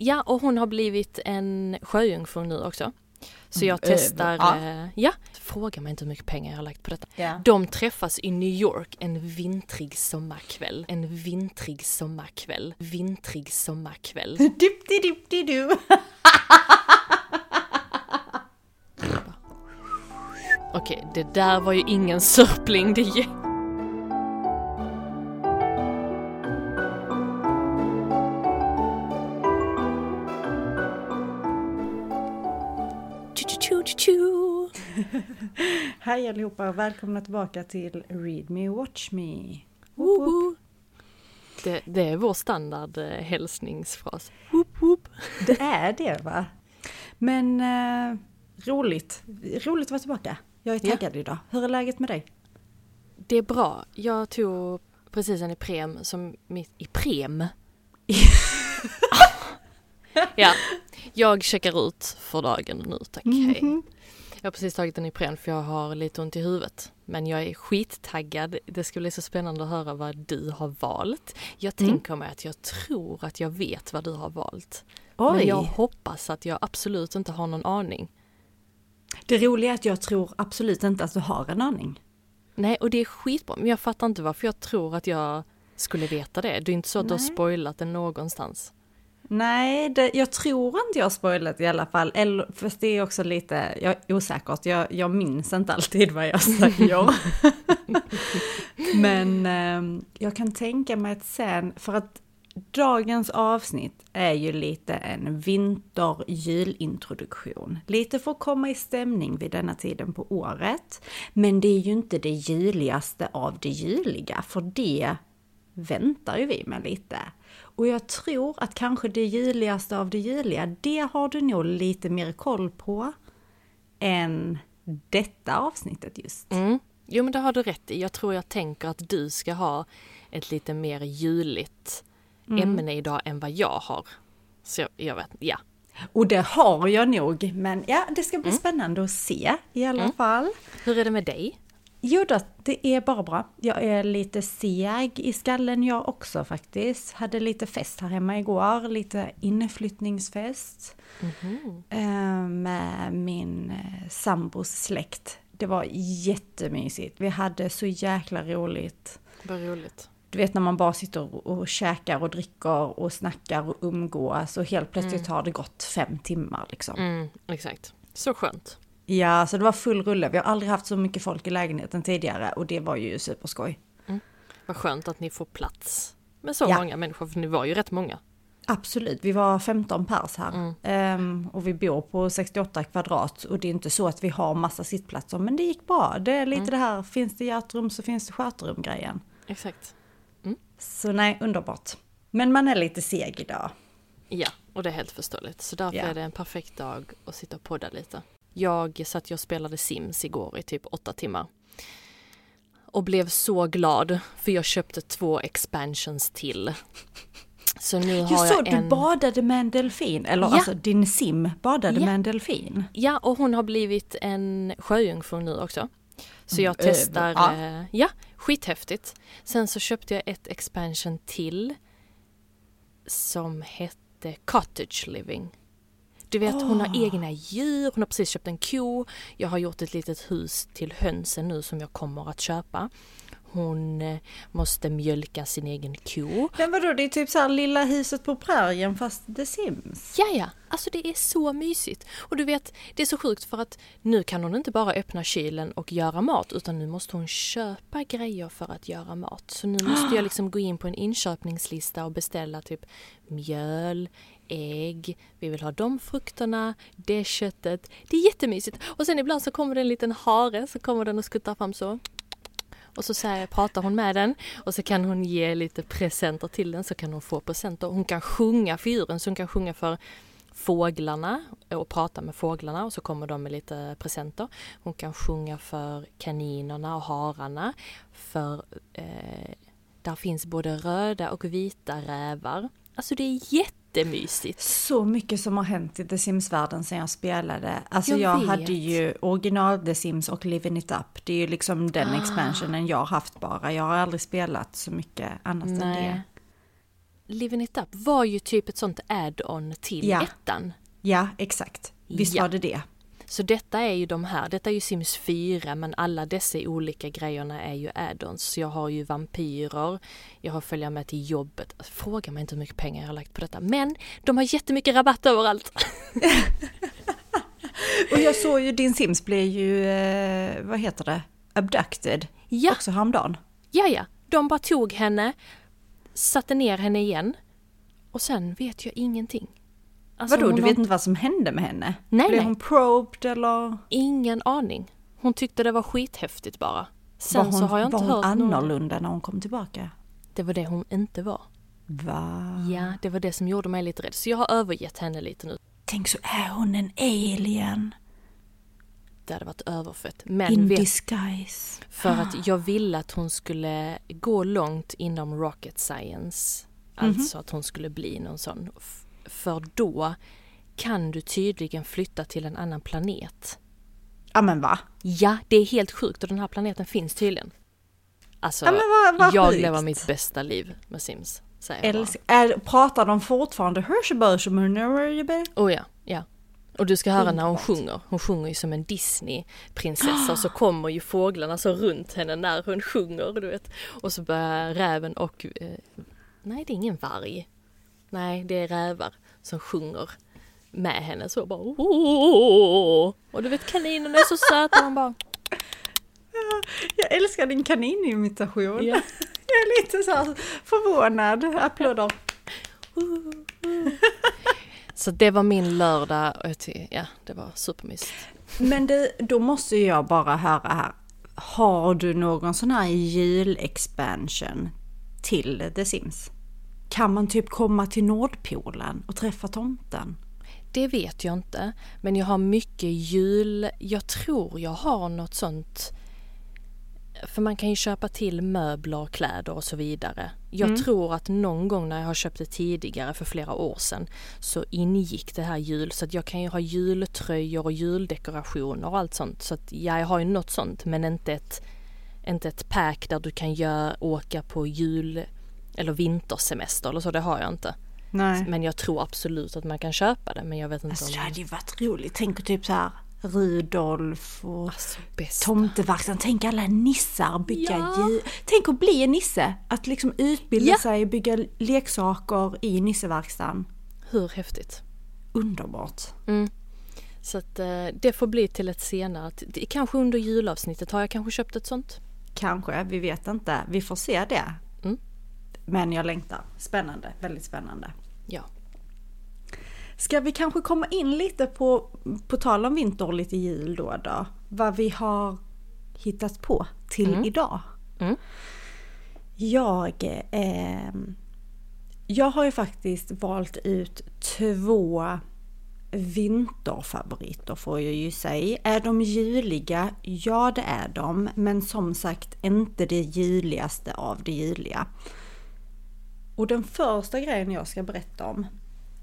Ja, och hon har blivit en sjöjungfru nu också. Så jag Mm, testar, ja. eh, ja. Fråga mig inte hur mycket pengar jag har lagt på detta. Ja. De träffas i New York en vintrig sommarkväll. En vintrig sommarkväll. Vintrig sommarkväll. Dip-di-dip-di-du. Okej, det där var ju ingen sörpling. Det Tju-tju-tju-tju. Hej allihopa och välkomna tillbaka till Read Me Watch Me. Woho. Det, det är vår standard eh, hälsningsfras. Woop, woop. Det är det va? Men eh, roligt. Roligt att vara tillbaka. Jag är Ja. taggad idag. Hur är läget med dig? Det är bra. Jag tog precis en Ipren som mitt... Ipren? ja, jag checkar ut för dagen nu tack. Hej. Jag har precis tagit en Ipren för jag har lite ont i huvudet. Men jag är skittaggad. Det ska bli så spännande att höra vad du har valt. Jag Mm. tänker mig att jag tror att jag vet vad du har valt. Men Oj! jag hoppas att jag absolut inte har någon aning. Det roliga är att jag tror absolut inte att du har en aning. Nej, och det är skitbra. Men jag fattar inte varför jag tror att jag skulle veta det. Det är inte så att du har Nej. spoilat det någonstans. Nej, det, jag tror inte jag spoilat i alla fall. Eller, fast det är också lite jag, osäkert. Jag, jag minns inte alltid vad jag säger. Men eh, jag kan tänka mig att sen, för att dagens avsnitt är ju lite en vinter-julintroduktion. Lite för att komma i stämning vid denna tiden på året. Men det är ju inte det juligaste av det juliga, för det väntar ju vi med lite. Och jag tror att kanske det juligaste av det juliga, det har du nog lite mer koll på än detta avsnittet just. Mm. Jo, men det har du rätt i. Jag tror jag tänker att du ska ha ett lite mer juligt Mm. ämne idag än vad jag har. Så jag, jag vet, ja. Och det har jag nog, men ja, det ska bli spännande att se i alla fall. Hur är det med dig? Jo då, det är bara bra. Jag är lite seg i skallen jag också faktiskt. Hade lite fest här hemma igår, lite inflyttningsfest. eh, Med min eh, sambos släkt. Det var jättemysigt. Vi hade så jäkla roligt. Vad roligt. Du vet när man bara sitter och, käkar och dricker och snackar och umgås och helt plötsligt har det gått fem timmar liksom. Mm, exakt. Så skönt. Ja, så det var full rulle. Vi har aldrig haft så mycket folk i lägenheten tidigare och det var ju superskoj. Vad skönt att ni får plats med så Ja. många människor, för ni var ju rätt många. Absolut, vi var 15 pers här. Mm. Ehm, och vi bor på 68 kvadrat och det är inte så att vi har massa sittplatser men det gick bra. Det är lite det här, finns det hjärtrum så finns det skötrum grejen. Exakt. Så nej, underbart. Men man är lite seg idag. Ja, och det är helt förståeligt. Så därför Ja. är det en perfekt dag att sitta och podda lite. Jag satt och spelade Sims igår i typ åtta timmar. Och blev så glad för jag köpte två expansions till. Så nu har Jag såg jag en... du badade med en delfin, eller Ja. alltså din sim badade Ja. med en delfin. Ja, och hon har blivit en sjöjungfru nu också. Så jag Mm, eh, testar, ja. ja. ja, skithäftigt. Sen så köpte jag ett expansion till som hette Cottage Living. Du vet, hon har egna djur, hon har precis köpt en ko. Jag har gjort ett litet hus till hönsen nu som jag kommer att köpa. Hon eh, måste mjölka sin egen ko. Men vadå, det är typ så här lilla huset på prärien fast The Sims. Ja, ja, alltså det är så mysigt. Och du vet, det är så sjukt för att nu kan hon inte bara öppna kylen och göra mat utan nu måste hon köpa grejer för att göra mat. Så nu måste jag liksom gå in på en inköpningslista och beställa typ mjöl, ägg, vi vill ha de frukterna, det köttet. Det är jättemysigt. Och sen ibland så kommer det en liten hare så kommer den och skuttar fram så. Och så säger, pratar hon med den och så kan hon ge lite presenter till den så kan hon få presenter. Hon kan sjunga för djuren så hon kan sjunga för fåglarna och prata med fåglarna och så kommer de med lite presenter. Hon kan sjunga för kaninerna och hararna. För eh, där finns både röda och vita rävar. Alltså det är jättemysigt. Så mycket som har hänt i The Sims-världen sen jag spelade. Alltså jag, Jag hade ju original The Sims och Living It Up. Det är ju liksom den Ah. expansionen jag har haft bara. Jag har aldrig spelat så mycket annat än det. Living It Up var ju typ ett sånt add-on till Ja. ettan. Ja, exakt. Visst Ja. var det det? Så detta är ju de här, detta är ju Sims 4 men alla dessa olika grejerna är ju add-ons. Så jag har ju vampyrer, jag har följa med till jobbet. Alltså, Fråga mig inte hur mycket pengar jag har lagt på detta. Men de har jättemycket rabatt överallt. Och jag såg ju din Sims blev ju, eh, vad heter det, abducted Ja, också häromdagen. ja, ja. De bara tog henne, satte ner henne igen och sen vet jag ingenting. Alltså, Vadå, du har vet inte vad som hände med henne? Nej, blev nej. hon probed eller? Ingen aning. Hon tyckte det var skithäftigt bara. Sen var hon, så har jag inte var hon hört någon... annorlunda när hon kom tillbaka? Det var det hon inte var. Va? Ja, det var det som gjorde mig lite rädd. Så jag har övergett henne lite nu. Tänk så är hon en alien Det hade varit överfett. Men in vet, disguise. för att jag ville att hon skulle gå långt inom rocket science. Alltså att hon skulle bli någon sån. För då kan du tydligen flytta till en annan planet. Ja men va? Ja, det är helt sjukt och den här planeten finns tydligen. Alltså, Ja, vad- vad jag sjukt. lever mitt bästa liv med Sims. Älsk, är, pratar de fortfarande Hirschberg? Oh ja, ja. Och du ska höra när hon sjunger. Hon sjunger ju som en Disney-prinsessa och så kommer ju fåglarna så runt henne när hon sjunger, du vet. Och så börjar räven och... Eh, nej, det är ingen varg. Nej, det är rävar som sjunger med henne så bara! Och du vet kaninerna är så söta, de bara Jag älskar din kaninimitation. ja. Jag är lite så här förvånad. Applåder. Så det var min lördag och ja, det var supermysigt. Men det, då måste jag bara höra här. Har du någon sån här julexpansion till The Sims? Kan man typ komma till Nordpolen och träffa tomten? Det vet jag inte. Men jag har mycket jul. Jag tror jag har något sånt. För man kan ju köpa till möbler, kläder och så vidare. Jag tror att någon gång när jag har köpt det tidigare för flera år sedan så ingick det här jul. Så att jag kan ju ha jultröjor och juldekorationer och allt sånt. Så att ja, jag har ju något sånt men inte ett, inte ett pack där du kan göra, åka på jul eller vintersemester eller så. Det har jag inte. Nej. Men jag tror absolut att man kan köpa det men jag vet inte Alltså det om... hade ju varit roligt. Tänk typ så här Rudolf och Alltså tomtevakten. Tänk alla nissar bygga Ja. Tänk att bli en nisse. Att liksom utbilda Ja. sig, bygga leksaker i nisseverkstan. Hur häftigt? Underbart. Mm. Så att eh, det får bli till ett senare, det- kanske under julavsnittet har jag kanske köpt ett sånt. Kanske, vi vet inte. Vi får se det. Men jag längtar. Spännande, väldigt spännande. Ja. Ska vi kanske komma in lite på, på tal om vinter och lite jul då då? Vad vi har hittat på till Mm. idag. Mm. Jag, eh, jag har ju faktiskt valt ut två vinterfavoriter får jag ju säga. Är de juliga? Ja det är de. Men som sagt inte det juligaste av det juliga. Och den första grejen jag ska berätta om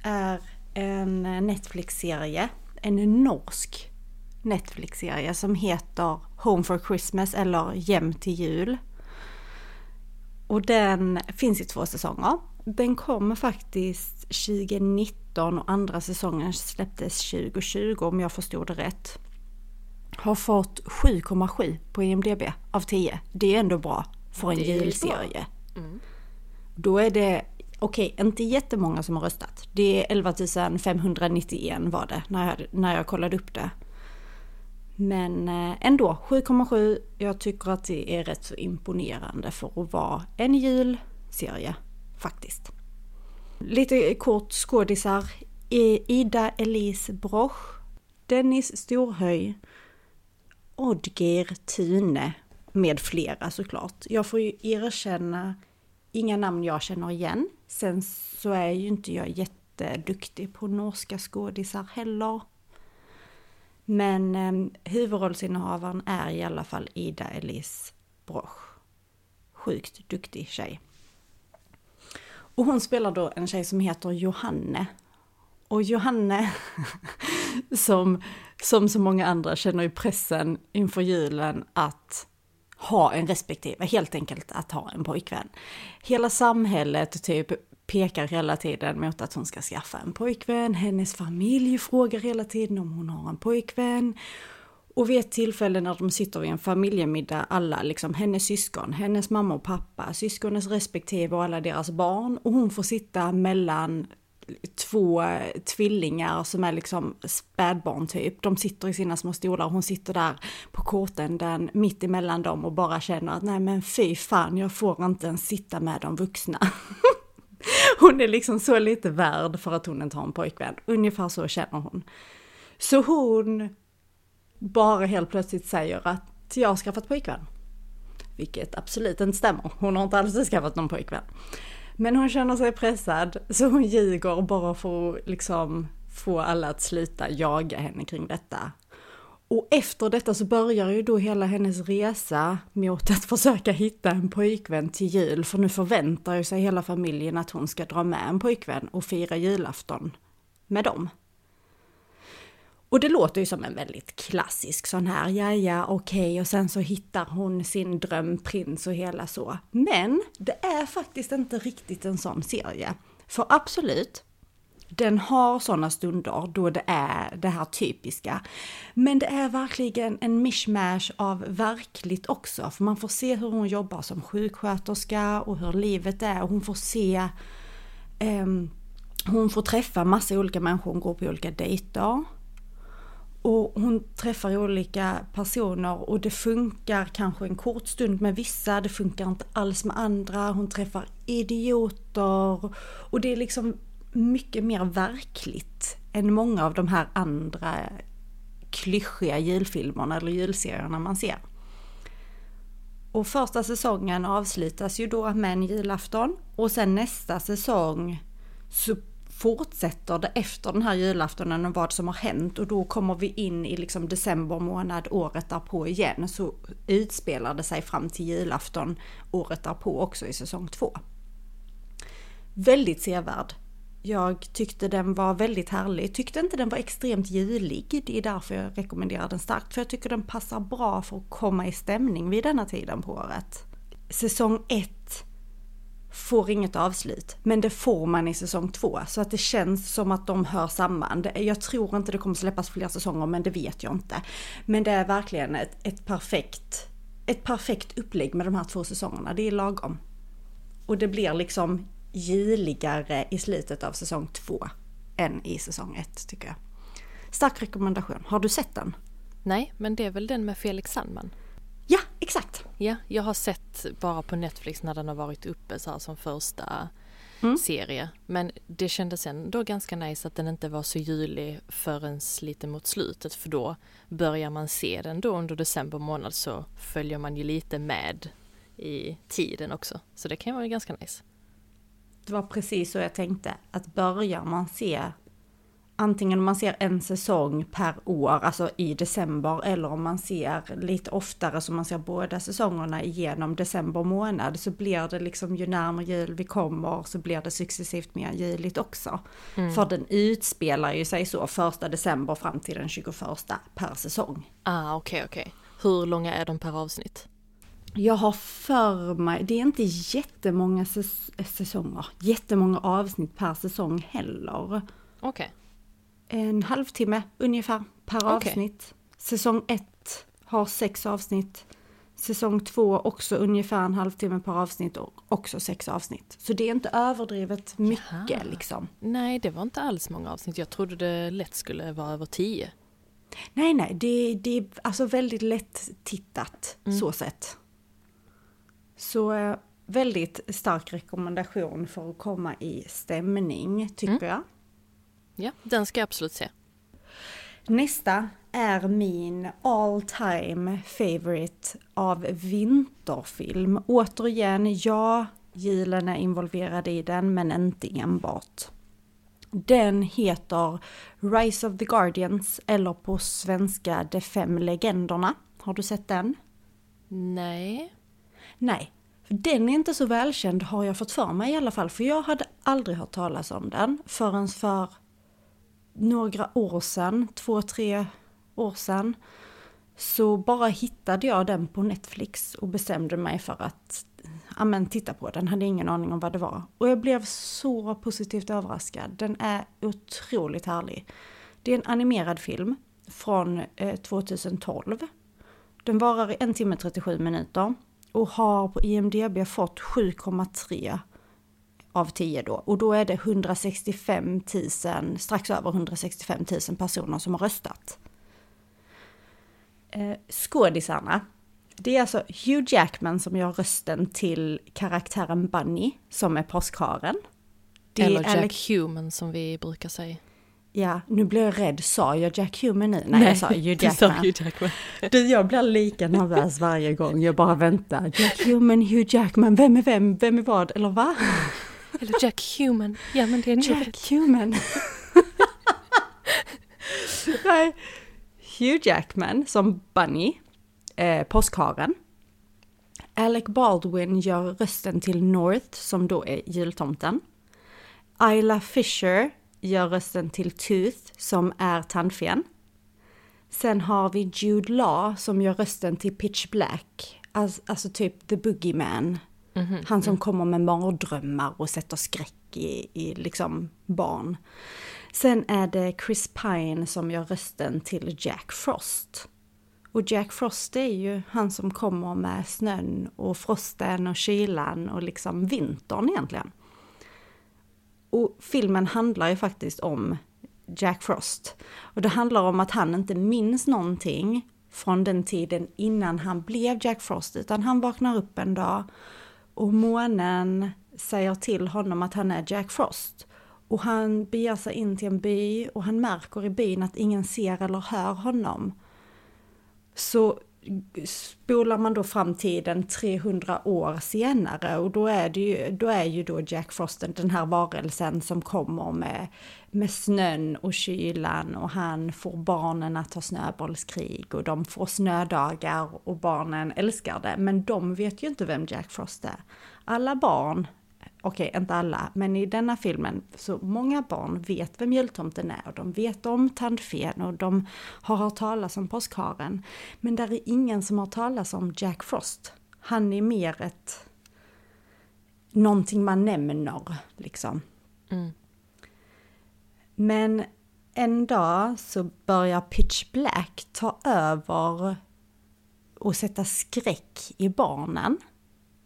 är en Netflix-serie. En norsk Netflix-serie som heter Home for Christmas eller Hem till jul. Och den finns i två säsonger. Den kom faktiskt 2019 och andra säsongen släpptes 2020 om jag förstod det rätt. Har fått 7,7 på IMDB av 10. Det är ändå bra för en julserie. Mm. Då är det, okej, inte jättemånga som har röstat. Det är 11 591 var det när jag, när jag kollade upp det. Men eh, ändå, 7,7. Jag tycker att det är rätt så imponerande för att vara en julserie faktiskt. Lite kort skådisar. Ida Elise Broch, Dennis Storhöj, Oddgeir Tune med flera såklart. Jag får ju erkänna inga namn jag känner igen. Sen så är ju inte jag jätteduktig på norska skådisar heller. Men eh, huvudrollsinnehavaren är i alla fall Ida Elise Broch. Sjukt duktig tjej. Och hon spelar då en tjej som heter Johanne. Och Johanne, som, som så många andra, känner ju pressen inför julen att ha en respektive, helt enkelt att ha en pojkvän. Hela samhället typ pekar hela tiden mot att hon ska skaffa en pojkvän. Hennes familj frågar hela tiden om hon har en pojkvän. Och vid ett tillfälle när de sitter vid en familjemiddag, alla, liksom hennes syskon, hennes mamma och pappa, syskonens respektive och alla deras barn. Och hon får sitta mellan två tvillingar som är liksom spädbarn typ. De sitter i sina små stolar och hon sitter där på kortänden mitt emellan dem och bara känner att nej men fy fan, jag får inte ens sitta med de vuxna. hon är liksom så lite värd för att hon inte har en pojkvän. Ungefär så känner hon. Så hon bara helt plötsligt säger att jag har skaffat pojkvän. Vilket absolut inte stämmer. Hon har inte alls skaffat någon pojkvän. Men hon känner sig pressad så hon ljuger bara för att liksom få alla att sluta jaga henne kring detta. Och efter detta så börjar ju då hela hennes resa mot att försöka hitta en pojkvän till jul, för nu förväntar ju sig hela familjen att hon ska dra med en pojkvän och fira julafton med dem. Och det låter ju som en väldigt klassisk sån här, ja ja okej, okay, och sen så hittar hon sin drömprins och hela så. Men det är faktiskt inte riktigt en sån serie. För absolut, den har sådana stunder då det är det här typiska. Men det är verkligen en mishmash av verkligt också, för man får se hur hon jobbar som sjuksköterska och hur livet är. Hon får se um, hon får träffa massa olika människor, hon går på olika dejter. Och hon träffar olika personer och det funkar kanske en kort stund med vissa, det funkar inte alls med andra. Hon träffar idioter och det är liksom mycket mer verkligt än många av de här andra klyschiga julfilmerna eller julserierna man ser. Och första säsongen avslutas ju då med en julafton och sen nästa säsong så fortsätter det efter den här julaftonen och vad som har hänt och då kommer vi in i liksom december månad året därpå igen så utspelar det sig fram till julafton året därpå också i säsong två. Väldigt sevärd. Jag tyckte den var väldigt härlig. Tyckte inte den var extremt julig. Det är därför jag rekommenderar den starkt. För jag tycker den passar bra för att komma i stämning vid denna tiden på året. Säsong 1 får inget avslut. Men det får man i säsong två. Så att det känns som att de hör samman. Jag tror inte det kommer släppas fler säsonger men det vet jag inte. Men det är verkligen ett, ett perfekt ett perfekt upplägg med de här två säsongerna. Det är lagom. Och det blir liksom juligare i slutet av säsong två än i säsong ett tycker jag. Stark rekommendation. Har du sett den? Nej, men det är väl den med Felix Sandman? Ja, exakt. Ja, jag har sett bara på Netflix när den har varit uppe så här som första mm. serie. Men det kändes ändå ganska nice att den inte var så julig förrän lite mot slutet för då börjar man se den då under december månad så följer man ju lite med i tiden också. Så det kan vara ganska nice. Det var precis så jag tänkte, att börjar man se antingen om man ser en säsong per år, alltså i december, eller om man ser lite oftare så man ser båda säsongerna igenom december månad, så blir det liksom ju närmare jul vi kommer så blir det successivt mer juligt också. Mm. För den utspelar ju sig så första december fram till den 21 per säsong. Ah, okej, okay, okej. Okay. Hur långa är de per avsnitt? Jag har för mig, det är inte jättemånga säsonger, jättemånga avsnitt per säsong heller. Okej. Okay en halvtimme ungefär per okay. avsnitt. Säsong 1 har sex avsnitt. Säsong 2 också ungefär en halvtimme per avsnitt och också sex avsnitt. Så det är inte överdrivet mycket Jaha. liksom. Nej, det var inte alls många avsnitt. Jag trodde det lätt skulle vara över tio. Nej, nej, det, det är alltså väldigt lätt tittat mm. så sett. Så eh, väldigt stark rekommendation för att komma i stämning tycker mm. jag. Ja, den ska jag absolut se. Nästa är min all time favorite av vinterfilm. Återigen, ja, julen är involverad i den, men inte enbart. Den heter Rise of the Guardians, eller på svenska De fem legenderna. Har du sett den? Nej. Nej, den är inte så välkänd har jag fått för mig i alla fall, för jag hade aldrig hört talas om den förrän för några år sedan, två, tre år sedan, så bara hittade jag den på Netflix och bestämde mig för att amen, titta på den, hade ingen aning om vad det var. Och jag blev så positivt överraskad. Den är otroligt härlig. Det är en animerad film från eh, 2012. Den varar i en timme 37 minuter och har på IMDB fått 7,3 av 10 då. Och då är det 165 000, strax över 165 000 personer som har röstat. Eh, skådisarna. Det är alltså Hugh Jackman som gör rösten till karaktären Bunny, som är påskharen. Det Eller är Jack Human som vi brukar säga. Ja, nu blir jag rädd. Sa jag Jack Human nu? Nej, jag sa Hugh du Jackman. Hugh Jackman. Du, jag blir lika nervös varje gång. Jag bara väntar. Jack Human, Hugh Jackman, vem är vem, vem är vad, eller va? Eller Jack Human. Ja men det är. Jack Human. Nej. Hugh Jackman som Bunny, eh, påskharen. Alec Baldwin gör rösten till North som då är jultomten. Isla Fisher gör rösten till Tooth som är tandfen. Sen har vi Jude Law som gör rösten till Pitch Black. Alltså, alltså typ The Boogeyman. Mm-hmm. Han som kommer med mardrömmar och sätter skräck i, i liksom barn. Sen är det Chris Pine som gör rösten till Jack Frost. Och Jack Frost är ju han som kommer med snön och frosten och kylan och liksom vintern egentligen. Och filmen handlar ju faktiskt om Jack Frost. Och det handlar om att han inte minns någonting från den tiden innan han blev Jack Frost, utan han vaknar upp en dag och månen säger till honom att han är Jack Frost. Och han beger sig in till en by och han märker i byn att ingen ser eller hör honom. Så spolar man då framtiden 300 år senare och då är, det ju, då är ju då Jack Frosten den här varelsen som kommer med, med snön och kylan och han får barnen att ha snöbollskrig och de får snödagar och barnen älskar det. Men de vet ju inte vem Jack Frost är. Alla barn okej, inte alla, men i denna filmen så många barn vet vem jultomten är och de vet om tandfen och de har hört talas om påskharen. Men där är ingen som har talas om Jack Frost. Han är mer ett någonting man nämner liksom. Mm. Men en dag så börjar Pitch Black ta över och sätta skräck i barnen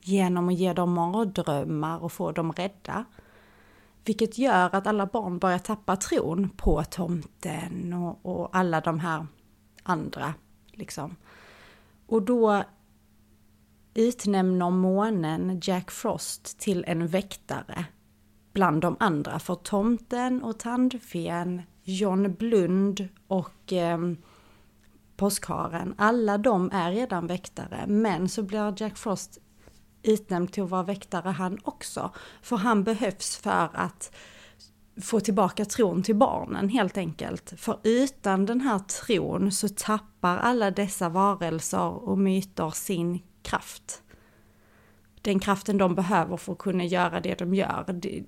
genom att ge dem mardrömmar och få dem rädda. Vilket gör att alla barn börjar tappa tron på tomten och, och alla de här andra. Liksom. Och då utnämner månen Jack Frost till en väktare bland de andra. För tomten och tandfen, John Blund och eh, påskharen, alla de är redan väktare. Men så blir Jack Frost utnämnd till att vara väktare han också. För han behövs för att få tillbaka tron till barnen helt enkelt. För utan den här tron så tappar alla dessa varelser och myter sin kraft. Den kraften de behöver för att kunna göra det de gör. Det,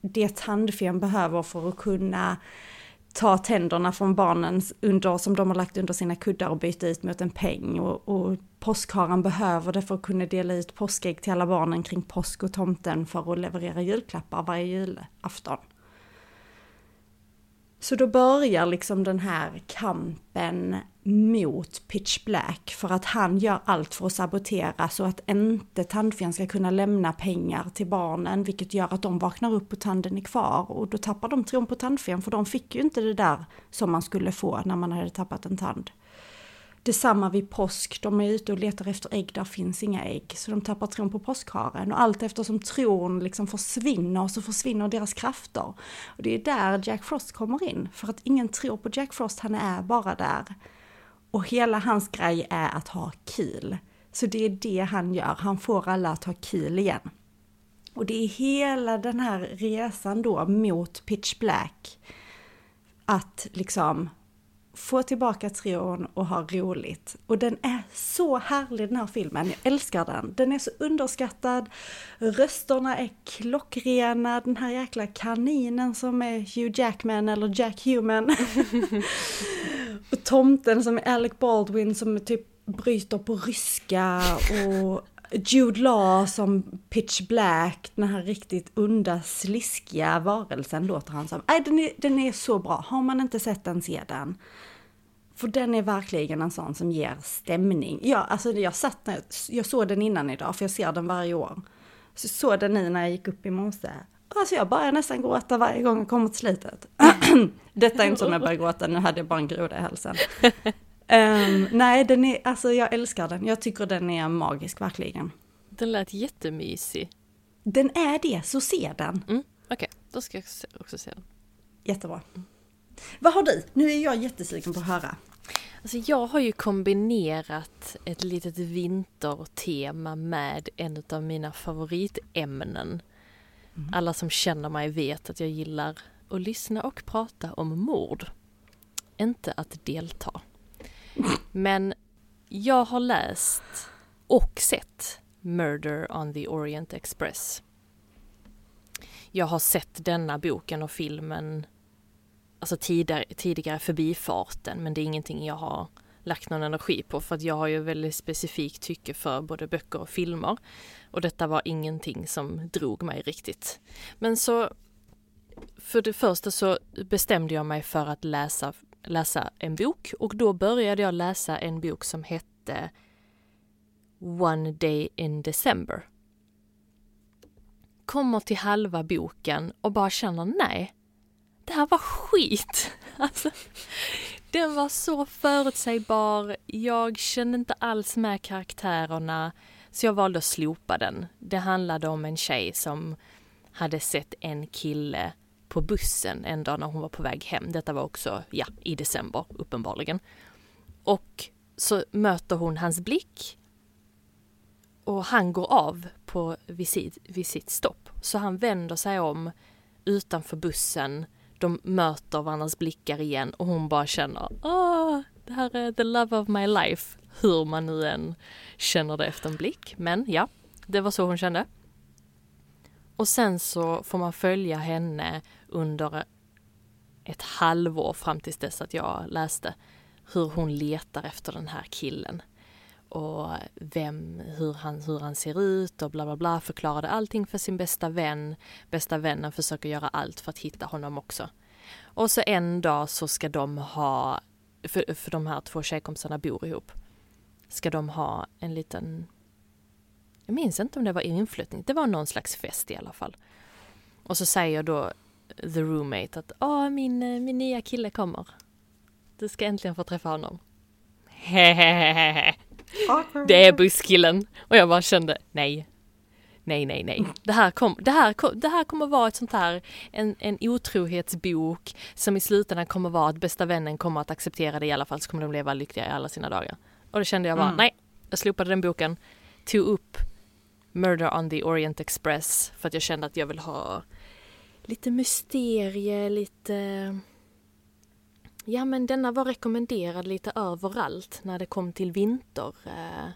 det tandfen behöver för att kunna ta tänderna från barnen under, som de har lagt under sina kuddar och byta ut mot en peng. Och, och påskharen behöver det för att kunna dela ut påskägg till alla barnen kring påsk och tomten för att leverera julklappar varje julafton. Så då börjar liksom den här kampen mot Pitch Black för att han gör allt för att sabotera så att inte tandfen ska kunna lämna pengar till barnen vilket gör att de vaknar upp och tanden är kvar och då tappar de tron på tandfen för de fick ju inte det där som man skulle få när man hade tappat en tand. Detsamma vid påsk, de är ute och letar efter ägg, där finns inga ägg. Så de tappar tron på påskharen och allt eftersom tron liksom försvinner så försvinner deras krafter. Och det är där Jack Frost kommer in, för att ingen tror på Jack Frost, han är bara där. Och hela hans grej är att ha kul. Så det är det han gör, han får alla att ha kul igen. Och det är hela den här resan då mot Pitch Black. Att liksom få tillbaka tron och ha roligt. Och den är så härlig den här filmen, jag älskar den. Den är så underskattad, rösterna är klockrena, den här jäkla kaninen som är Hugh Jackman eller Jack Human. och tomten som är Alec Baldwin som typ bryter på ryska och Jude Law som Pitch Black, den här riktigt onda, sliskiga varelsen låter han som. Nej, den är, den är så bra. Har man inte sett den, se den. För den är verkligen en sån som ger stämning. Ja, alltså jag satt, jag såg den innan idag, för jag ser den varje år. Så såg den nu när jag gick upp i morse. Alltså jag börjar nästan gråta varje gång jag kommer till slutet. Detta är inte som jag börjar gråta, nu hade jag bara en groda i halsen. Um, nej, den är, alltså jag älskar den. Jag tycker den är magisk, verkligen. Den lät jättemysig. Den är det, så se den. Mm, Okej, okay. då ska jag också se den. Jättebra. Vad har du? Nu är jag jättesugen på att höra. Alltså jag har ju kombinerat ett litet vintertema med en av mina favoritämnen. Mm. Alla som känner mig vet att jag gillar att lyssna och prata om mord. Inte att delta. Men jag har läst och sett Murder on the Orient Express. Jag har sett denna boken och filmen alltså tidigare, tidigare förbifarten men det är ingenting jag har lagt någon energi på för att jag har ju väldigt specifikt tycke för både böcker och filmer. Och detta var ingenting som drog mig riktigt. Men så för det första så bestämde jag mig för att läsa läsa en bok och då började jag läsa en bok som hette One Day in December. Kommer till halva boken och bara känner nej, det här var skit. Alltså, den var så förutsägbar, jag kände inte alls med karaktärerna så jag valde att slopa den. Det handlade om en tjej som hade sett en kille på bussen en dag när hon var på väg hem. Detta var också, ja, i december uppenbarligen. Och så möter hon hans blick och han går av på vid sitt, vid sitt stopp. Så han vänder sig om utanför bussen, de möter varandras blickar igen och hon bara känner Åh, det här är the love of my life. Hur man nu än känner det efter en blick. Men ja, det var så hon kände. Och sen så får man följa henne under ett halvår fram tills dess att jag läste hur hon letar efter den här killen och vem, hur han, hur han ser ut och bla bla bla, förklarade allting för sin bästa vän. Bästa vännen försöker göra allt för att hitta honom också. Och så en dag så ska de ha, för, för de här två tjejkompisarna bor ihop, ska de ha en liten, jag minns inte om det var inflyttning, det var någon slags fest i alla fall. Och så säger då the roommate att åh, min, min nya kille kommer. Du ska äntligen få träffa honom. Hehehehe. Det är busskillen. Och jag bara kände nej. Nej, nej, nej. Det här, kom, det, här, det här kommer vara ett sånt här, en, en otrohetsbok som i slutändan kommer vara att bästa vännen kommer att acceptera det i alla fall så kommer de leva lyckliga i alla sina dagar. Och då kände jag bara, mm. nej, jag slopade den boken, tog upp Murder on the Orient Express för att jag kände att jag vill ha lite mysterie, lite... Ja men denna var rekommenderad lite överallt när det kom till vinter... Eh,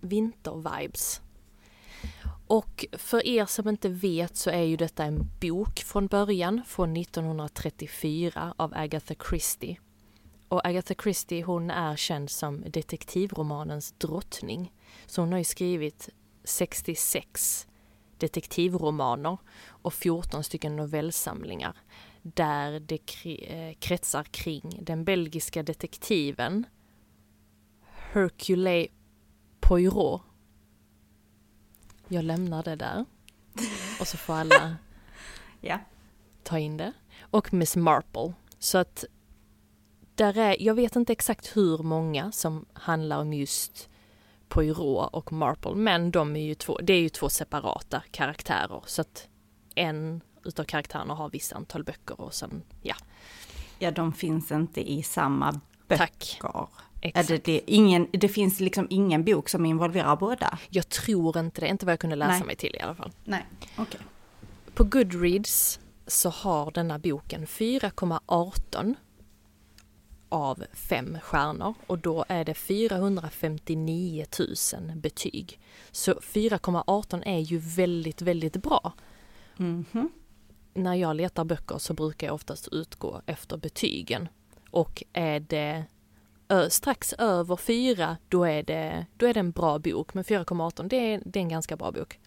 vintervibes. Och för er som inte vet så är ju detta en bok från början, från 1934 av Agatha Christie. Och Agatha Christie hon är känd som detektivromanens drottning. Så hon har ju skrivit 66 detektivromaner och 14 stycken novellsamlingar där det eh, kretsar kring den belgiska detektiven Hercule Poirot. Jag lämnar det där. Och så får alla ja. ta in det. Och Miss Marple. Så att där är, jag vet inte exakt hur många som handlar om just Poirot och Marple, men de är ju två, det är ju två separata karaktärer så att en utav karaktärerna har vissa antal böcker och sen, ja. Ja, de finns inte i samma böcker. Tack. Exakt. Det, det, ingen, det finns liksom ingen bok som involverar båda? Jag tror inte det, inte vad jag kunde läsa Nej. mig till i alla fall. Nej, okej. Okay. På Goodreads så har denna boken 4,18 av fem stjärnor och då är det 459 000 betyg. Så 4,18 är ju väldigt, väldigt bra. Mm -hmm. När jag letar böcker så brukar jag oftast utgå efter betygen. Och är det strax över 4 då är, det, då är det en bra bok, men 4,18 det är, det är en ganska bra bok.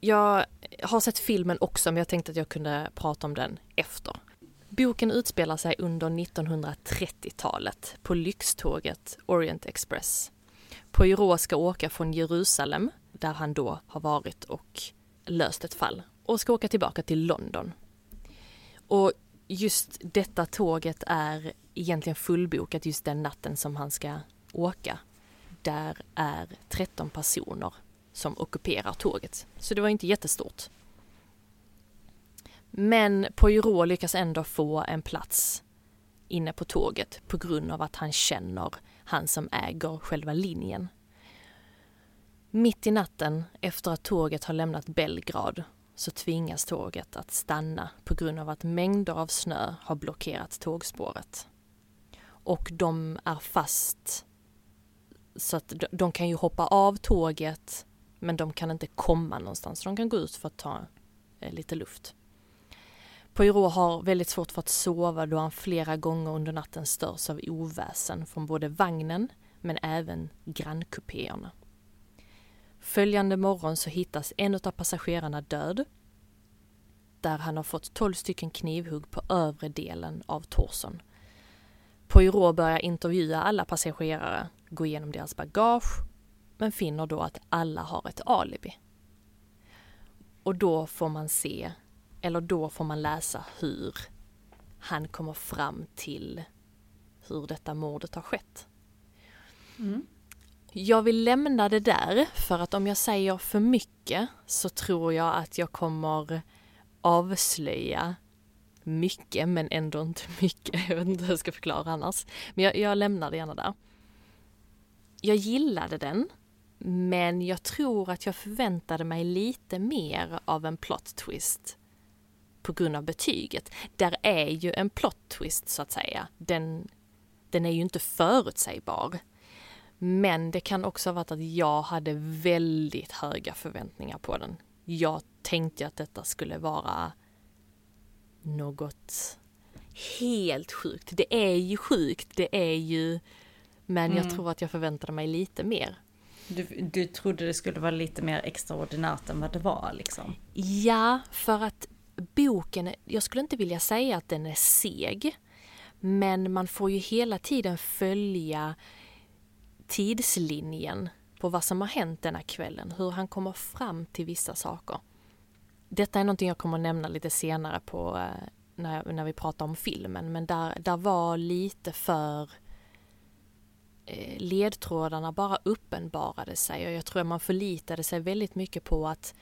Jag har sett filmen också men jag tänkte att jag kunde prata om den efter. Boken utspelar sig under 1930-talet på lyxtåget Orient Express. Poirot ska åka från Jerusalem, där han då har varit och löst ett fall, och ska åka tillbaka till London. Och just detta tåget är egentligen fullbokat just den natten som han ska åka. Där är 13 personer som ockuperar tåget. Så det var inte jättestort. Men Poirot lyckas ändå få en plats inne på tåget på grund av att han känner han som äger själva linjen. Mitt i natten, efter att tåget har lämnat Belgrad, så tvingas tåget att stanna på grund av att mängder av snö har blockerat tågspåret. Och de är fast så att de kan ju hoppa av tåget men de kan inte komma någonstans. De kan gå ut för att ta eh, lite luft. Poirot har väldigt svårt för att sova då han flera gånger under natten störs av oväsen från både vagnen men även grannkupéerna. Följande morgon så hittas en av passagerarna död där han har fått 12 stycken knivhugg på övre delen av torsen. Poirot börjar intervjua alla passagerare, gå igenom deras bagage men finner då att alla har ett alibi. Och då får man se, eller då får man läsa hur han kommer fram till hur detta mordet har skett. Mm. Jag vill lämna det där för att om jag säger för mycket så tror jag att jag kommer avslöja mycket men ändå inte mycket. Jag vet inte hur jag ska förklara annars. Men jag, jag lämnar det gärna där. Jag gillade den men jag tror att jag förväntade mig lite mer av en plot twist på grund av betyget. Där är ju en plot twist så att säga. Den, den är ju inte förutsägbar. Men det kan också ha varit att jag hade väldigt höga förväntningar på den. Jag tänkte att detta skulle vara något helt sjukt. Det är ju sjukt, det är ju... Men mm. jag tror att jag förväntade mig lite mer. Du, du trodde det skulle vara lite mer extraordinärt än vad det var liksom? Ja, för att boken, jag skulle inte vilja säga att den är seg. Men man får ju hela tiden följa tidslinjen på vad som har hänt denna kvällen, hur han kommer fram till vissa saker. Detta är någonting jag kommer att nämna lite senare på eh, när, när vi pratar om filmen, men där, där var lite för eh, ledtrådarna bara uppenbarade sig och jag tror att man förlitade sig väldigt mycket på att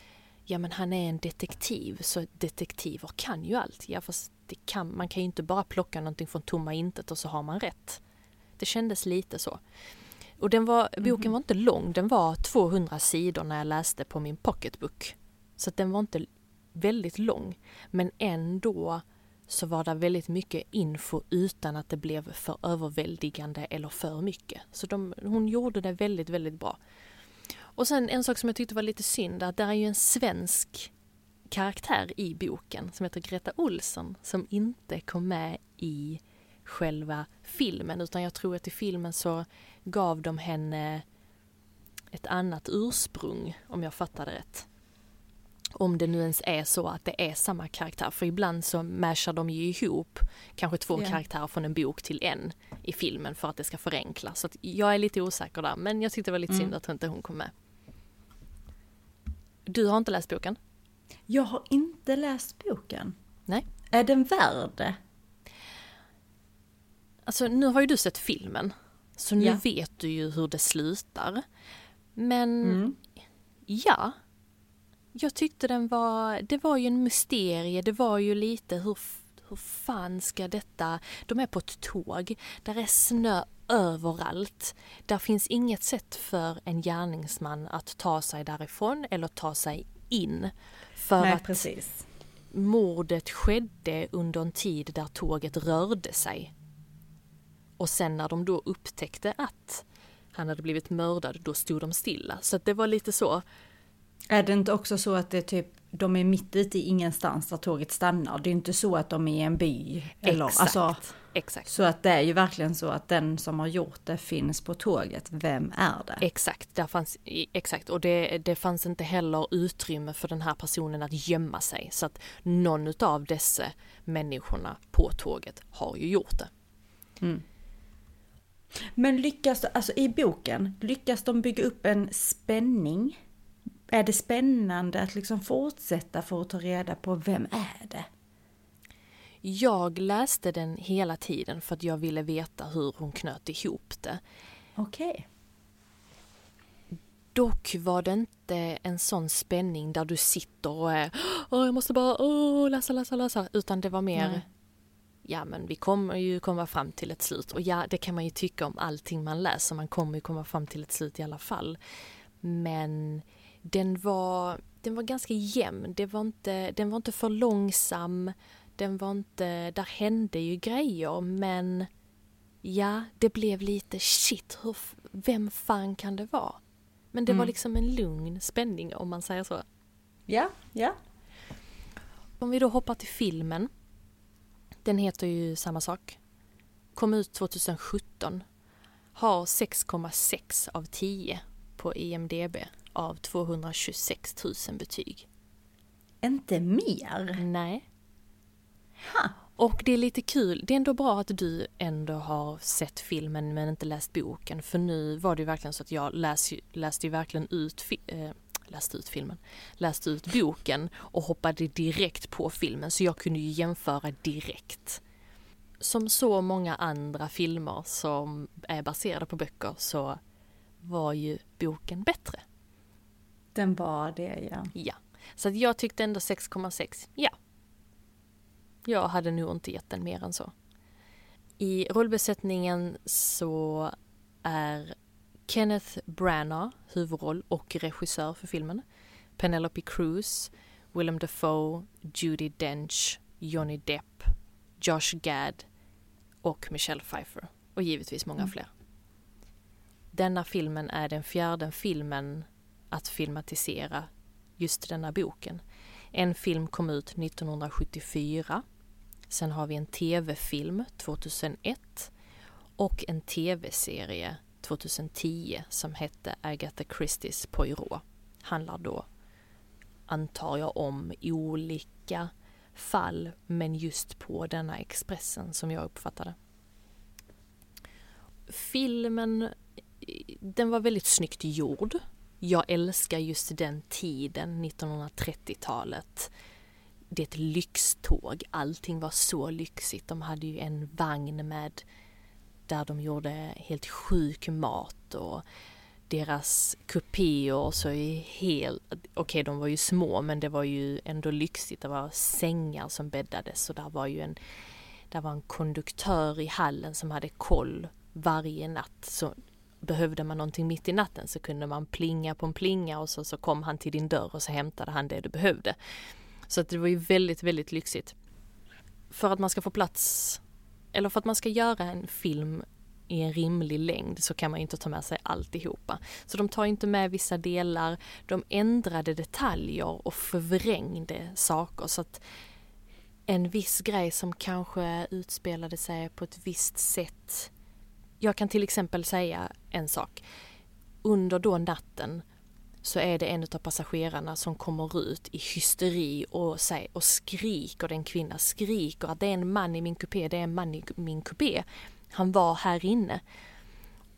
ja men han är en detektiv så detektiver kan ju allt. Ja fast det kan, man kan ju inte bara plocka någonting från tomma intet och så har man rätt. Det kändes lite så. Och den var, boken var inte lång, den var 200 sidor när jag läste på min pocketbook. Så den var inte väldigt lång. Men ändå så var det väldigt mycket info utan att det blev för överväldigande eller för mycket. Så de, hon gjorde det väldigt, väldigt bra. Och sen en sak som jag tyckte var lite synd, att det är ju en svensk karaktär i boken som heter Greta Olsson som inte kom med i själva filmen utan jag tror att i filmen så gav de henne ett annat ursprung om jag fattade rätt. Om det nu ens är så att det är samma karaktär, för ibland så mashar de ju ihop kanske två yeah. karaktärer från en bok till en i filmen för att det ska förenkla. Så jag är lite osäker där, men jag tyckte det var lite mm. synd att inte hon kom med. Du har inte läst boken? Jag har inte läst boken. Nej. Är den värd det? Alltså nu har ju du sett filmen, så nu ja. vet du ju hur det slutar. Men mm. ja, jag tyckte den var, det var ju en mysterie, det var ju lite hur, hur fan ska detta, de är på ett tåg, där är snö överallt. Där finns inget sätt för en gärningsman att ta sig därifrån eller ta sig in. För Nej, att precis. mordet skedde under en tid där tåget rörde sig. Och sen när de då upptäckte att han hade blivit mördad, då stod de stilla. Så det var lite så, är det inte också så att det typ de är mitt ute i ingenstans där tåget stannar. Det är inte så att de är i en by. Eller, Exakt. Alltså, Exakt. så att det är ju verkligen så att den som har gjort det finns på tåget. Vem är det? Exakt, där fanns, exakt. och det, det fanns inte heller utrymme för den här personen att gömma sig. Så att någon av dessa människorna på tåget har ju gjort det. Men lyckas, alltså i boken, lyckas de bygga upp en spänning? Är det spännande att liksom fortsätta för att ta reda på vem är det? Jag läste den hela tiden för att jag ville veta hur hon knöt ihop det. Okej. Dock var det inte en sån spänning där du sitter och är Åh, jag måste bara åh, läsa, läsa, läsa. Utan det var mer Nej. Ja men vi kommer ju komma fram till ett slut. Och ja, det kan man ju tycka om allting man läser. Man kommer ju komma fram till ett slut i alla fall. Men den var, den var ganska jämn. Det var inte, den var inte för långsam. Den var inte, där hände ju grejer men ja, det blev lite shit, hur, vem fan kan det vara? Men det var liksom en lugn spänning om man säger så. Ja, ja. Om vi då hoppar till filmen. Den heter ju samma sak. Kom ut 2017. Har 6,6 av 10 på IMDB av 226 000 betyg. Inte mer? Nej. Och det är lite kul, det är ändå bra att du ändå har sett filmen men inte läst boken. För nu var det ju verkligen så att jag läs, läste ju verkligen ut, fi, eh, läste ut filmen, läste ut boken och hoppade direkt på filmen så jag kunde ju jämföra direkt. Som så många andra filmer som är baserade på böcker så var ju boken bättre. Den var det ja. Ja. Så att jag tyckte ändå 6,6. Ja. Jag hade nog inte gett den mer än så. I rollbesättningen så är Kenneth Branagh huvudroll och regissör för filmen. Penelope Cruz, Willem Dafoe, Judi Dench, Johnny Depp, Josh Gad och Michelle Pfeiffer. Och givetvis många fler. Denna filmen är den fjärde filmen att filmatisera just denna boken. En film kom ut 1974. Sen har vi en tv-film 2001 och en tv-serie 2010 som hette Agatha Christies Poirot. Handlar då, antar jag, om olika fall men just på denna Expressen som jag uppfattade. Filmen, den var väldigt snyggt gjord. Jag älskar just den tiden, 1930-talet. Det är ett lyxtåg, allting var så lyxigt. De hade ju en vagn med där de gjorde helt sjuk mat och deras kupéer så är helt, okej okay, de var ju små men det var ju ändå lyxigt. Det var sängar som bäddades och där var ju en, där var en konduktör i hallen som hade koll varje natt. Så behövde man någonting mitt i natten så kunde man plinga på en plinga och så, så kom han till din dörr och så hämtade han det du behövde. Så att det var ju väldigt, väldigt lyxigt. För att man ska få plats, eller för att man ska göra en film i en rimlig längd så kan man inte ta med sig alltihopa. Så de tar inte med vissa delar, de ändrade detaljer och förvrängde saker så att en viss grej som kanske utspelade sig på ett visst sätt jag kan till exempel säga en sak. Under då natten så är det en av passagerarna som kommer ut i hysteri och, och skriker, den kvinna skriker att det är en man i min kupé, det är en man i min kupé. Han var här inne.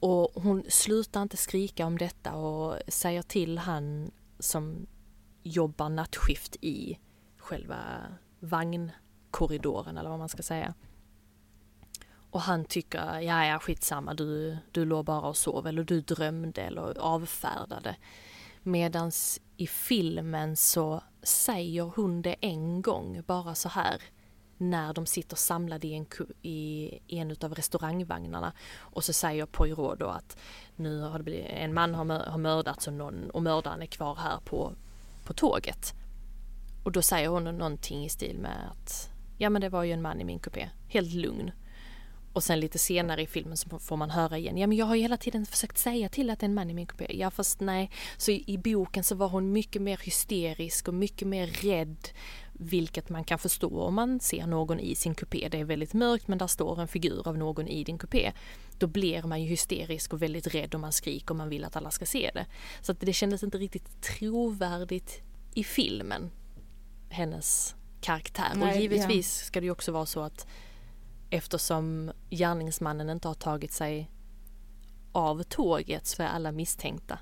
Och hon slutar inte skrika om detta och säger till han som jobbar nattskift i själva vagnkorridoren eller vad man ska säga. Och han tycker, ja ja skitsamma, du, du låg bara och sov eller du drömde eller avfärdade. Medans i filmen så säger hon det en gång, bara så här, när de sitter samlade i en, i en av restaurangvagnarna. Och så säger Poirot då att nu har det blivit, en man har, har mördats och, någon, och mördaren är kvar här på, på tåget. Och då säger hon någonting i stil med att ja men det var ju en man i min kupé, helt lugn. Och sen lite senare i filmen så får man höra igen, ja men jag har ju hela tiden försökt säga till att det är en man i min kupé. Ja fast nej, så i, i boken så var hon mycket mer hysterisk och mycket mer rädd. Vilket man kan förstå om man ser någon i sin kupé. Det är väldigt mörkt men där står en figur av någon i din kupé. Då blir man ju hysterisk och väldigt rädd och man skriker och man vill att alla ska se det. Så att det kändes inte riktigt trovärdigt i filmen. Hennes karaktär. Nej, och givetvis ja. ska det ju också vara så att eftersom gärningsmannen inte har tagit sig av tåget så är alla misstänkta.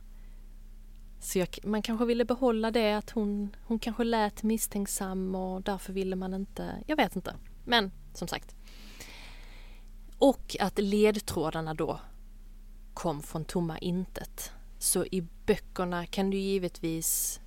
Så jag, man kanske ville behålla det att hon, hon kanske lät misstänksam och därför ville man inte, jag vet inte. Men som sagt. Och att ledtrådarna då kom från tomma intet. Så i böckerna kan du givetvis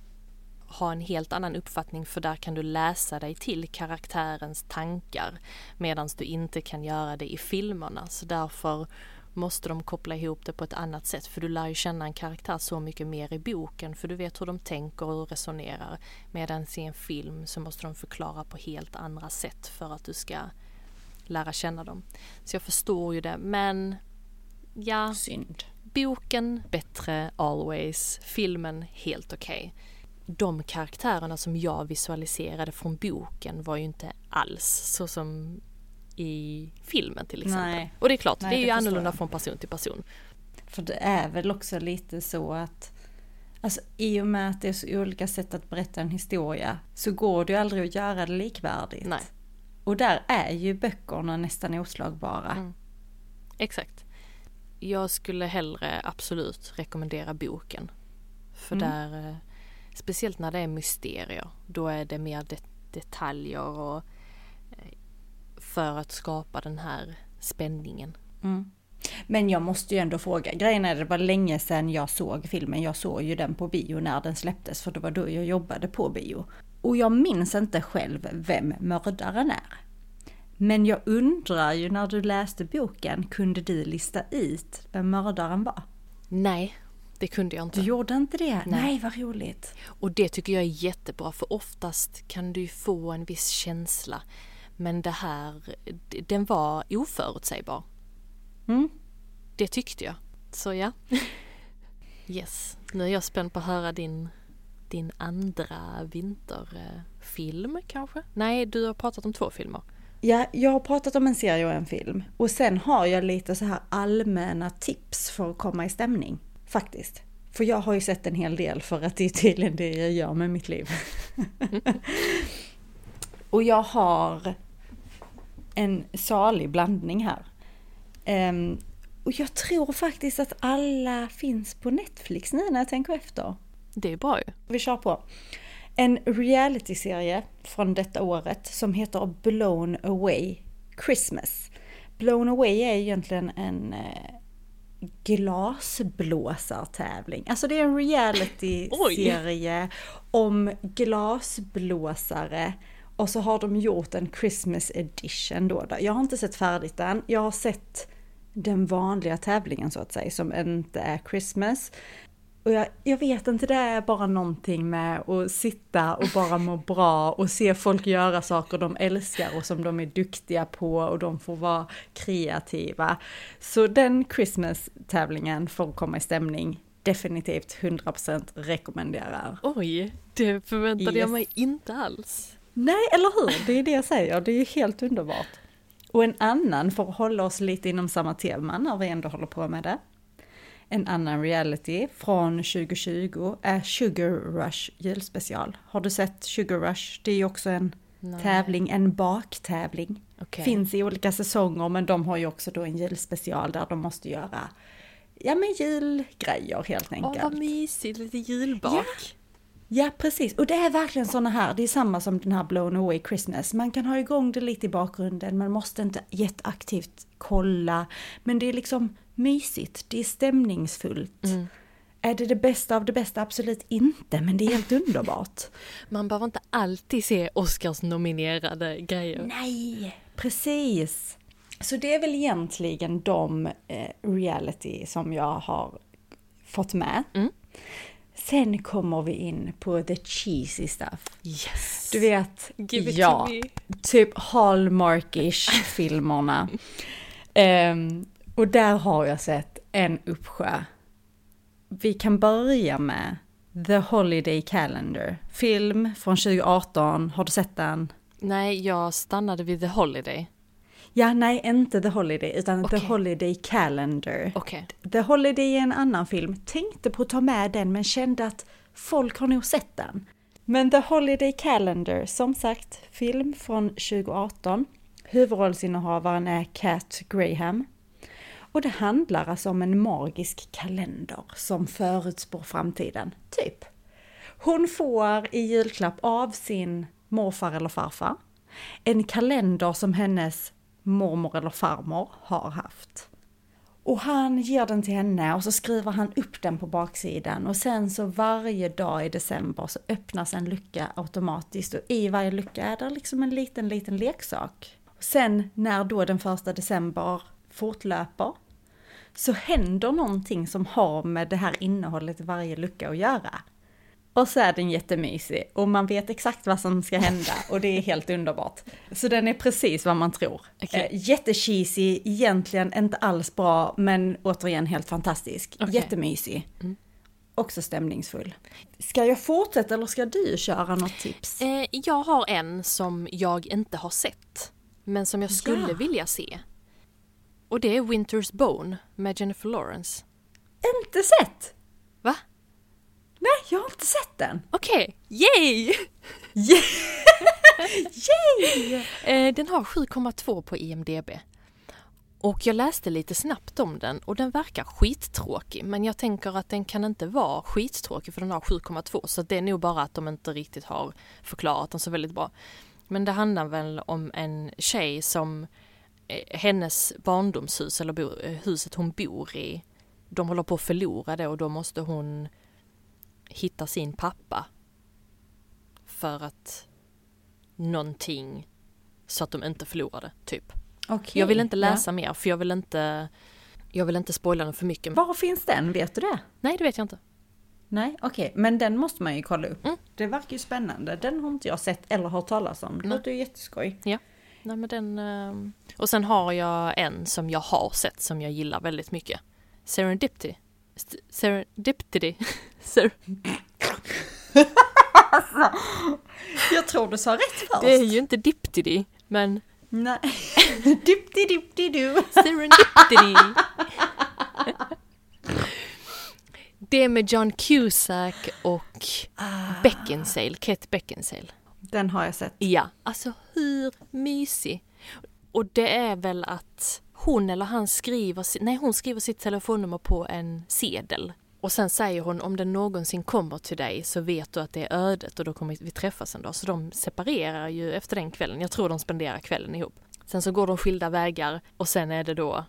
ha en helt annan uppfattning för där kan du läsa dig till karaktärens tankar medan du inte kan göra det i filmerna. Så därför måste de koppla ihop det på ett annat sätt för du lär ju känna en karaktär så mycket mer i boken för du vet hur de tänker och resonerar. Medan i en film så måste de förklara på helt andra sätt för att du ska lära känna dem. Så jag förstår ju det men ja. Synd. Boken bättre always, filmen helt okej. Okay de karaktärerna som jag visualiserade från boken var ju inte alls så som i filmen till exempel. Nej. Och det är klart, Nej, det är ju annorlunda från person till person. För det är väl också lite så att Alltså i och med att det är så olika sätt att berätta en historia så går det ju aldrig att göra det likvärdigt. Nej. Och där är ju böckerna nästan oslagbara. Mm. Exakt. Jag skulle hellre absolut rekommendera boken. För mm. där eh, Speciellt när det är mysterier. Då är det mer det detaljer och eh, för att skapa den här spänningen. Mm. Men jag måste ju ändå fråga, grejen är det var länge sedan jag såg filmen. Jag såg ju den på bio när den släpptes för det var då jag jobbade på bio. Och jag minns inte själv vem mördaren är. Men jag undrar ju när du läste boken, kunde du lista ut vem mördaren var? Nej, det kunde jag inte. Du gjorde inte det? Nej. Nej, vad roligt. Och det tycker jag är jättebra för oftast kan du få en viss känsla. Men det här, den var oförutsägbar. Mm. Det tyckte jag. Så ja. Yes, nu är jag spänd på att höra din, din andra vinterfilm kanske? Nej, du har pratat om två filmer. Ja, jag har pratat om en serie och en film. Och sen har jag lite så här allmänna tips för att komma i stämning. Faktiskt. För jag har ju sett en hel del för att det är tydligen det jag gör med mitt liv. och jag har en salig blandning här. Um, och jag tror faktiskt att alla finns på Netflix nu när jag tänker efter. Det är bra ju. Vi kör på. En realityserie från detta året som heter Blown Away Christmas. Blown Away är egentligen en eh, glasblåsartävling. Alltså det är en reality-serie om glasblåsare. Och så har de gjort en Christmas edition då. Jag har inte sett färdigt den. Jag har sett den vanliga tävlingen så att säga, som inte är Christmas. Och jag, jag, vet inte, det är bara någonting med att sitta och bara må bra och se folk göra saker de älskar och som de är duktiga på och de får vara kreativa. Så den Christmas-tävlingen får komma i stämning definitivt 100% rekommenderar. Oj, det förväntade yes. jag mig inte alls. Nej, eller hur? Det är det jag säger, det är helt underbart. Och en annan, för att hålla oss lite inom samma tema när vi ändå håller på med det, en annan reality från 2020 är Sugar Rush julspecial. Har du sett Sugar Rush? Det är ju också en Nej. tävling, en baktävling. Okay. Finns i olika säsonger men de har ju också då en julspecial där de måste göra ja men julgrejer helt enkelt. Åh vad mysigt, lite julbak. Ja. Ja precis, och det är verkligen sådana här, det är samma som den här Blown Away Christmas. Man kan ha igång det lite i bakgrunden, man måste inte jätteaktivt kolla. Men det är liksom mysigt, det är stämningsfullt. Mm. Är det det bästa av det bästa? Absolut inte, men det är helt underbart. Man behöver inte alltid se Oscars-nominerade grejer. Nej, precis. Så det är väl egentligen de eh, reality som jag har fått med. Mm. Sen kommer vi in på the cheesy stuff. Yes! Du vet, ja, typ Hallmarkish filmerna. Ehm, och där har jag sett en uppsjö. Vi kan börja med The Holiday Calendar. Film från 2018. Har du sett den? Nej, jag stannade vid The Holiday. Ja, nej, inte The Holiday, utan Okej. The Holiday Calendar. Okej. The Holiday är en annan film. Tänkte på att ta med den, men kände att folk har nog sett den. Men The Holiday Calendar, som sagt, film från 2018. Huvudrollsinnehavaren är Cat Graham. Och det handlar alltså om en magisk kalender som förutspår framtiden, typ. Hon får i julklapp av sin morfar eller farfar en kalender som hennes mormor eller farmor har haft. Och han ger den till henne och så skriver han upp den på baksidan och sen så varje dag i december så öppnas en lucka automatiskt och i varje lucka är det liksom en liten, liten leksak. Sen när då den första december fortlöper så händer någonting som har med det här innehållet i varje lucka att göra. Och så är den jättemysig och man vet exakt vad som ska hända och det är helt underbart. Så den är precis vad man tror. Okej. Eh, jättecheesy, egentligen inte alls bra men återigen helt fantastisk. Okej. Jättemysig. Mm. Också stämningsfull. Ska jag fortsätta eller ska du köra något tips? Eh, jag har en som jag inte har sett. Men som jag skulle Ja. vilja se. Och det är Winter's Bone med Jennifer Lawrence. Inte sett! Nej, jag har inte sett den. Okej, yay! Yay! Eh, den har 7,2 på IMDB. Och jag läste lite snabbt om den och den verkar skittråkig men jag tänker att den kan inte vara skittråkig för den har 7,2 så det är nog bara att de inte riktigt har förklarat den så väldigt bra. Men det handlar väl om en tjej som eh, hennes barndomshus eller bo, eh, huset hon bor i de håller på att förlora det och då måste hon hitta sin pappa för att någonting så att de inte förlorar det, typ. Okej, Jag vill inte ja. läsa mer för jag vill inte jag vill inte spoila den för mycket. Var finns den? Vet du det? Nej, det vet jag inte. Nej, okej, men den måste man ju kolla upp. Mm. Det verkar ju spännande. Den har inte jag sett eller hört talas om. Det låter ju jätteskoj. Nej, men den... ehm, Och sen har jag en som jag har sett som jag gillar väldigt mycket. Serendipity. Serendipity. Ser- Jag tror du sa rätt först. det är ju inte diptidi, men Nej. Dipti dipti du. serendipity. Det med John Cusack och Beckinsale, Kate Beckinsale. Den har jag sett. Ja, alltså hur mysig? Och det är väl att hon eller han skriver, nej hon skriver sitt telefonnummer på en sedel. Och sen säger hon om den någonsin kommer till dig så vet du att det är ödet och då kommer vi träffas en dag. Så de separerar ju efter den kvällen. Jag tror de spenderar kvällen ihop. Sen så går de skilda vägar och sen är det då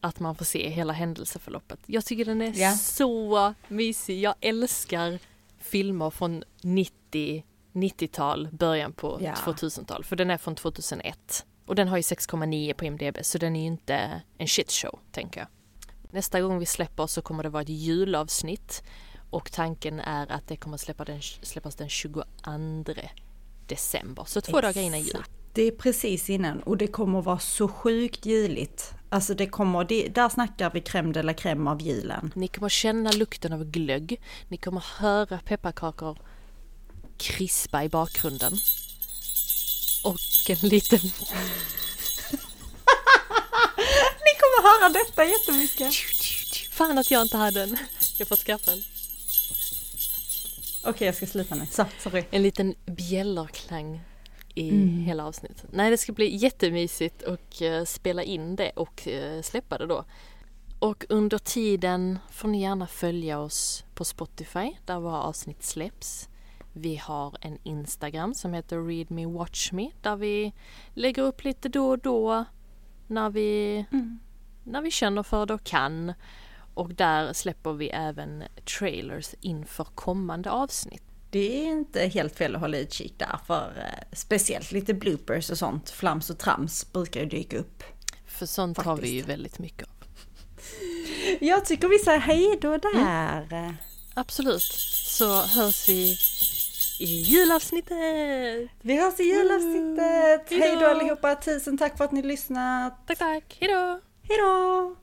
att man får se hela händelseförloppet. Jag tycker den är Ja. så mysig. Jag älskar filmer från 90, 90-tal, början på Ja. 2000-tal. För den är från 2001. Och den har ju 6,9 på IMDB så den är ju inte en shitshow, tänker jag. Nästa gång vi släpper så kommer det vara ett julavsnitt. Och tanken är att det kommer släppa den, släppas den 22 december. Så två dagar innan jul. Exakt. Det är precis innan och det kommer vara så sjukt juligt. Alltså det kommer, det, där snackar vi crème de la crème av julen. Ni kommer känna lukten av glögg. Ni kommer höra pepparkakor krispa i bakgrunden. Och en liten... Ni kommer höra detta jättemycket. Fan att jag inte hade en. Jag får skaffa en. Okej, jag ska sluta nu. Så, sorry. En liten bjällerklang i Mm. hela avsnittet. Nej, det ska bli jättemysigt och eh, spela in det och eh, släppa det då. Och under tiden får ni gärna följa oss på Spotify där våra avsnitt släpps. Vi har en Instagram som heter Read Me Watch Me där vi lägger upp lite då och då när vi, när vi känner för det och kan. Och där släpper vi även trailers inför kommande avsnitt. Det är inte helt fel att hålla utkik där för eh, speciellt lite bloopers och sånt, flams och trams brukar ju dyka upp. För sånt har vi Faktiskt. ju väldigt mycket av. Jag tycker vi säger hej då där. Absolut. Så hörs vi i julavsnittet. Vi hörs i julavsnittet. Mm. Hej då allihopa, tusen tack för att ni lyssnat. Tack, tack. Hejdå! Hejdå!